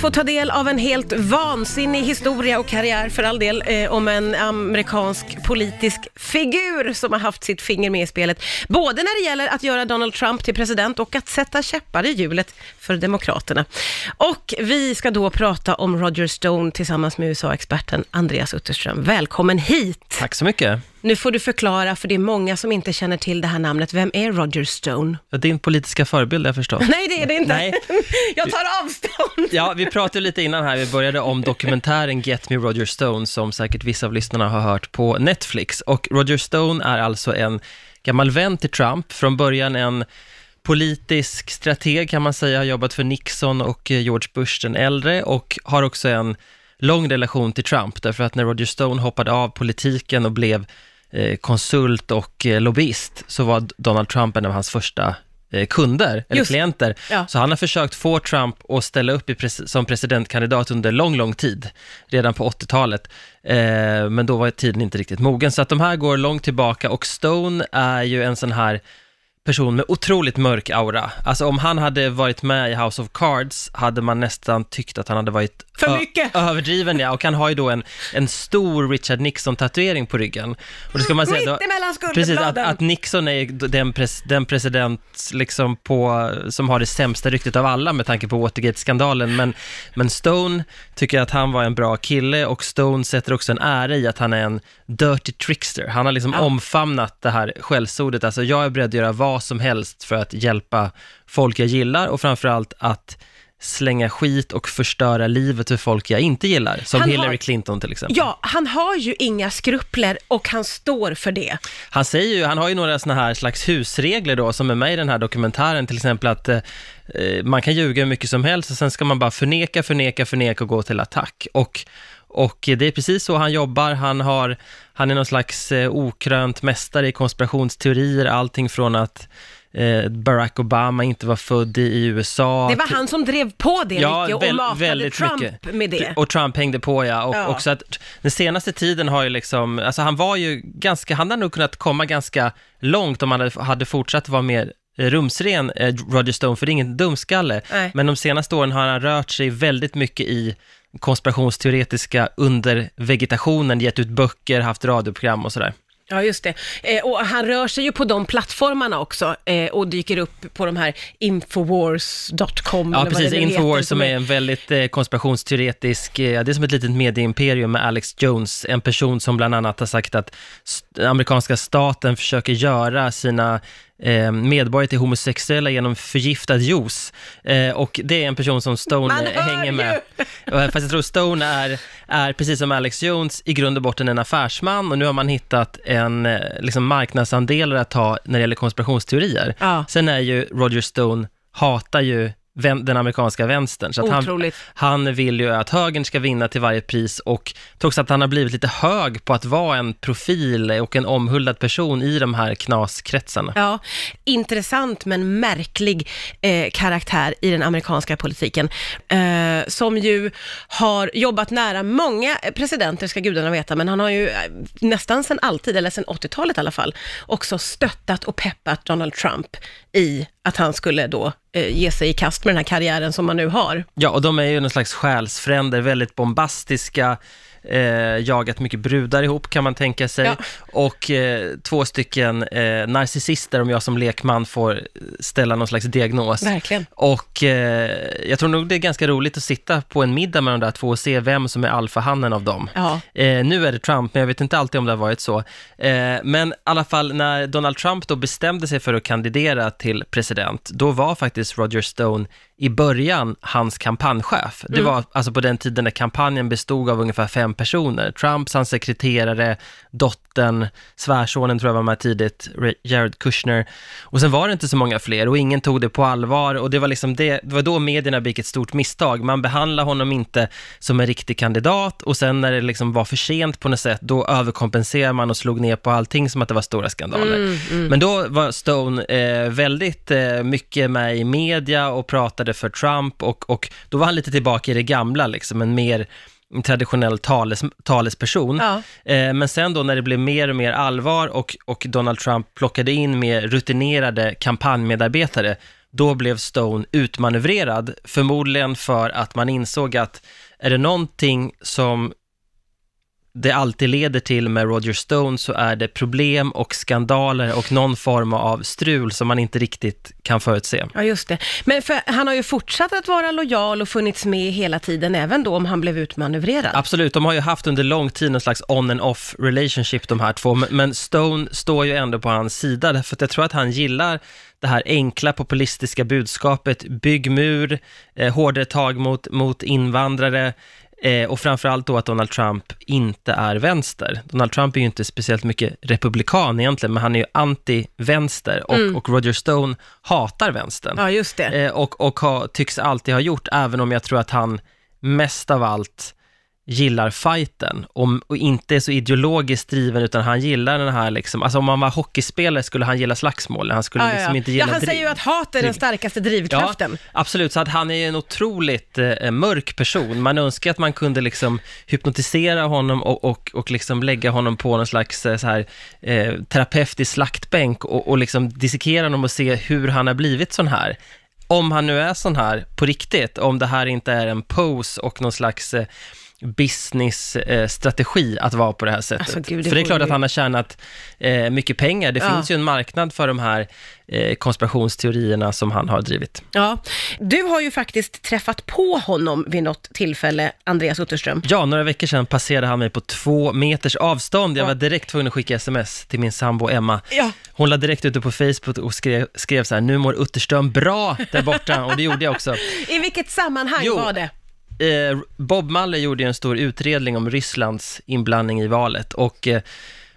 får ta del av en helt vansinnig historia och karriär för all del eh, om en amerikansk politisk figur som har haft sitt finger med i spelet. Både när det gäller att göra Donald Trump till president och att sätta käppar i hjulet för Demokraterna. Och vi ska då prata om Roger Stone tillsammans med USA-experten Andreas Utterström. Välkommen hit! Tack så mycket. Nu får du förklara, för det är många som inte känner till det här namnet. Vem är Roger Stone? Din politiska förebild, jag förstår. Nej, det är det inte. Nej. Jag tar avstånd. Ja, vi pratade lite innan här, vi började om dokumentären Get Me Roger Stone, som säkert vissa av lyssnarna har hört på Netflix. Och Roger Stone är alltså en gammal vän till Trump, från början en politisk strateg kan man säga, har jobbat för Nixon och George Bush den äldre och har också en lång relation till Trump, därför att när Roger Stone hoppade av politiken och blev konsult och eh, lobbyist, så var Donald Trump en av hans första eh, kunder, eller Just. klienter. Ja. Så han har försökt få Trump att ställa upp pres- som presidentkandidat under lång, lång tid, redan på 80-talet. Eh, men då var tiden inte riktigt mogen, så att de här går långt tillbaka och Stone är ju en sån här person med otroligt mörk aura. Alltså om han hade varit med i House of Cards hade man nästan tyckt att han hade varit För mycket. överdriven, ja. Och han har ju då en, en stor Richard Nixon-tatuering på ryggen. Och då ska man säga då, Mitt emellan Precis, att, skulderbladen. att Nixon är den, pres, den president liksom på, som har det sämsta ryktet av alla med tanke på Watergate-skandalen. Men, men Stone tycker att han var en bra kille och Stone sätter också en ära i att han är en dirty trickster. Han har liksom Ja. omfamnat det här skällsordet. Alltså jag är beredd att göra vad som helst för att hjälpa folk jag gillar och framförallt att slänga skit och förstöra livet för folk jag inte gillar. Som Han har- Hillary Clinton till exempel. Ja, han har ju inga skrupler och han står för det. Han säger ju, han har ju några sådana här slags husregler då, som är med i den här dokumentären, till exempel att eh, eh, man kan ljuga hur mycket som helst och sen ska man bara förneka, förneka, förneka och gå till attack. Och, och det är precis så han jobbar, han, har, han är någon slags eh, okrönt mästare i konspirationsteorier, allting från att eh, Barack Obama inte var född i, USA. Det var han som drev på det mycket och väl- matade Trump med det. Och Trump hängde på ja, och Ja. också att den senaste tiden har ju liksom, alltså han var ju ganska, han hade nog kunnat komma ganska långt om han hade, hade fortsatt vara mer rumsren, eh, Roger Stone, för det är ingen dumskalle. Nej. Men de senaste åren har han rört sig väldigt mycket i konspirationsteoretiska under vegetationen, gett ut böcker, haft radioprogram och sådär. Ja, just det. Eh, och han rör sig ju på de plattformarna också eh, och dyker upp på de här infowars.com. Ja, precis. Infowars som är en väldigt eh, konspirationsteoretisk, eh, det är som ett litet medieimperium med Alex Jones, en person som bland annat har sagt att st- amerikanska staten försöker göra sina eh, medborgare till homosexuella genom förgiftad juice. Eh, och det är en person som Stone hänger med. Eh, Fast jag tror Stone är, är, precis som Alex Jones, i grund och botten en affärsman och nu har man hittat en liksom marknadsandelar att ta när det gäller konspirationsteorier. Ja. Sen är ju Roger Stone, hatar ju den amerikanska vänstern, så han, han vill ju att högern ska vinna till varje pris och trots att han har blivit lite hög på att vara en profil och en omhuldad person i de här knaskretsarna. Ja, intressant men märklig eh, karaktär i den amerikanska politiken. Eh, som ju har jobbat nära många presidenter, ska gudarna veta, men han har ju eh, nästan sedan alltid, eller sedan 80-talet i alla fall, också stöttat och peppat Donald Trump i att han skulle då ge sig i kast med den här karriären som man nu har. Ja, och de är ju någon slags själsfränder, väldigt bombastiska, eh, jagat mycket brudar ihop kan man tänka sig. Ja. Och eh, två stycken eh, narcissister, om jag som lekman får ställa någon slags diagnos. Verkligen. Och eh, jag tror nog det är ganska roligt att sitta på en middag med de där två och se vem som är alfahannen av dem. Ja. Eh, nu är det Trump, men jag vet inte alltid om det har varit så. Eh, men i alla fall, när Donald Trump då bestämde sig för att kandidera till president, då var faktiskt Roger Stone i början hans kampanjchef. Det var alltså på den tiden när kampanjen bestod av ungefär fem personer. Trumps, hans sekreterare, dottern, svärsonen tror jag var med tidigt, Re- Jared Kushner. Och sen var det inte så många fler och ingen tog det på allvar och det var liksom det, det var då medierna begick ett stort misstag. Man behandlade honom inte som en riktig kandidat och sen när det liksom var för sent på något sätt, då överkompenserade man och slog ner på allting som att det var stora skandaler. Men då var Stone eh, väldigt eh, mycket med i media och pratade för Trump och, och då var han lite tillbaka i det gamla, liksom en mer traditionell tales, talesperson. Ja. Eh, men sen då när det blev mer och mer allvar och, och Donald Trump plockade in mer rutinerade kampanjmedarbetare, då blev Stone utmanövrerad, förmodligen för att man insåg att är det någonting som det alltid leder till med Roger Stone så är det problem och skandaler och någon form av strul som man inte riktigt kan förutse. Ja, just det. Men för, han har ju fortsatt att vara lojal och funnits med hela tiden, även då om han blev utmanövrerad. Absolut, de har ju haft under lång tid någon slags on and off relationship de här två, men Stone står ju ändå på hans sida, därför att jag tror att han gillar det här enkla populistiska budskapet, bygg mur, eh, hårdare tag mot, mot invandrare, Eh, och framförallt då att Donald Trump inte är vänster. Donald Trump är ju inte speciellt mycket republikan egentligen, men han är ju anti-vänster och, mm. och Roger Stone hatar vänstern. Ja, just det. Eh, och och ha, tycks alltid ha gjort, även om jag tror att han mest av allt gillar fighten och, och, inte är så ideologiskt driven, utan han gillar den här liksom, alltså om man var hockeyspelare skulle han gilla slagsmål, han skulle ja, liksom ja. inte gilla Ja, han driv. säger ju att hat är den starkaste drivkraften. Ja, absolut, så att han är en otroligt eh, mörk person. Man önskar att man kunde liksom hypnotisera honom och, och, och liksom lägga honom på någon slags eh, så här, eh, terapeutisk slaktbänk och, och liksom dissekera honom och se hur han har blivit sån här om han nu är sån här på riktigt, om det här inte är en pose och någon slags eh, business-strategi att vara på det här sättet. Alltså, Gud, det för det är klart att han har tjänat eh, mycket pengar. Det ja. finns ju en marknad för de här eh, konspirationsteorierna som han har drivit. Ja, du har ju faktiskt träffat på honom vid något tillfälle, Andreas Utterström. Ja, några veckor sedan passerade han mig på två meters avstånd. Jag ja. var direkt tvungen att skicka sms till min sambo Emma. Ja. Hon la direkt ute på Facebook och skrev, skrev så här, nu mår Utterström bra där borta, och det gjorde jag också. I vilket sammanhang jo, var det? Eh, Bob Mueller gjorde ju en stor utredning om Rysslands inblandning i valet och eh,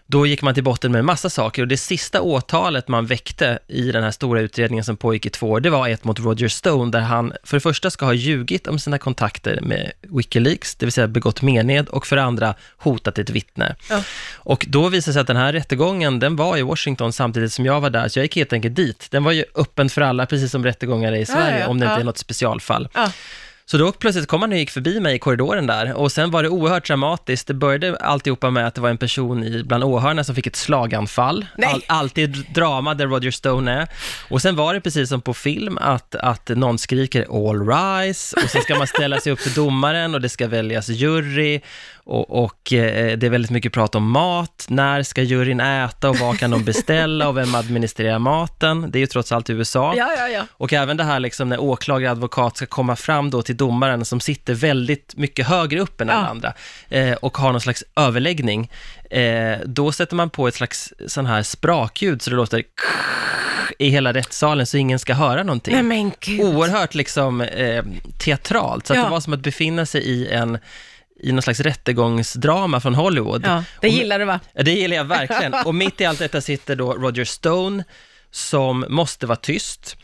då gick man till botten med en massa saker och det sista åtalet man väckte i den här stora utredningen som pågick i två år, det var ett mot Roger Stone, där han för det första ska ha ljugit om sina kontakter med Wikileaks, det vill säga begått mened, och för det andra hotat ett vittne. Ja. Och då visade det sig att den här rättegången, den var i Washington samtidigt som jag var där, så jag gick helt enkelt dit. Den var ju öppen för alla, precis som rättegångar är i Sverige, ja, ja, om det inte är något specialfall. Så då plötsligt kom han och gick förbi mig i korridoren där och sen var det oerhört dramatiskt. Det började alltihopa med att det var en person i, bland åhörarna som fick ett slaganfall. All, alltid drama där Roger Stone är. Och sen var det precis som på film att, att någon skriker all rise och sen ska man ställa sig upp för domaren och det ska väljas jury och, och eh, det är väldigt mycket prat om mat. När ska juryn äta och vad kan de beställa och vem administrerar maten? Det är ju trots allt USA. Ja, ja, ja. Och även det här liksom när åklagare och advokat ska komma fram då till domaren som sitter väldigt mycket högre upp än alla andra eh, och har någon slags överläggning. Eh, då sätter man på ett slags sån här sprakljud så det låter i hela rättssalen så ingen ska höra någonting. Nej, men Gud. Oerhört liksom eh, teatralt, så att det var som att befinna sig i en i någon slags rättegångsdrama från Hollywood. Ja, det gillar du va? Det gillar jag verkligen. Och mitt i allt detta sitter då Roger Stone, som måste vara tyst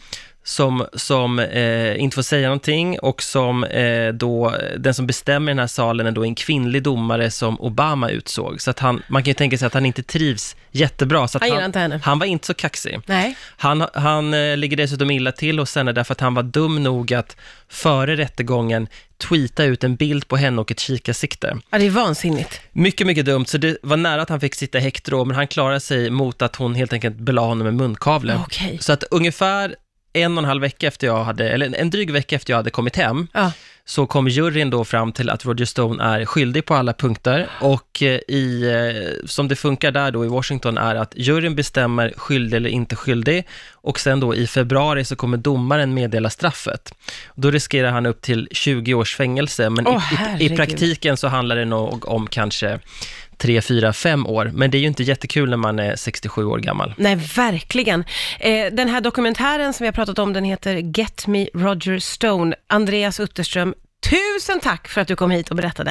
som, som eh, inte får säga någonting och som eh, då, den som bestämmer i den här salen är då en kvinnlig domare som Obama utsåg. Så att han, man kan ju tänka sig att han inte trivs jättebra. Så han, inte henne. han var inte så kaxig. Nej. Han, han eh, ligger dessutom illa till hos henne därför att han var dum nog att före rättegången tweeta ut en bild på henne och ett kikarsikte. Ja, det är vansinnigt. Mycket, mycket dumt, så det var nära att han fick sitta i häkte då, men han klarade sig mot att hon helt enkelt belade honom med munkavle. Okay. Så att ungefär en och en halv vecka efter jag hade, eller en dryg vecka efter jag hade kommit hem, ja. så kom juryn då fram till att Roger Stone är skyldig på alla punkter och eh, i, eh, som det funkar där då i Washington är att juryn bestämmer skyldig eller inte skyldig och sen då i februari så kommer domaren meddela straffet. Då riskerar han upp till 20 års fängelse, men oh, i, i, i, praktiken så handlar det nog om kanske tre, fyra, fem år. Men det är ju inte jättekul när man är 67 år gammal. Nej, verkligen. Eh, den här dokumentären som vi har pratat om, den heter Get Me Roger Stone. Andreas Utterström, tusen tack för att du kom hit och berättade.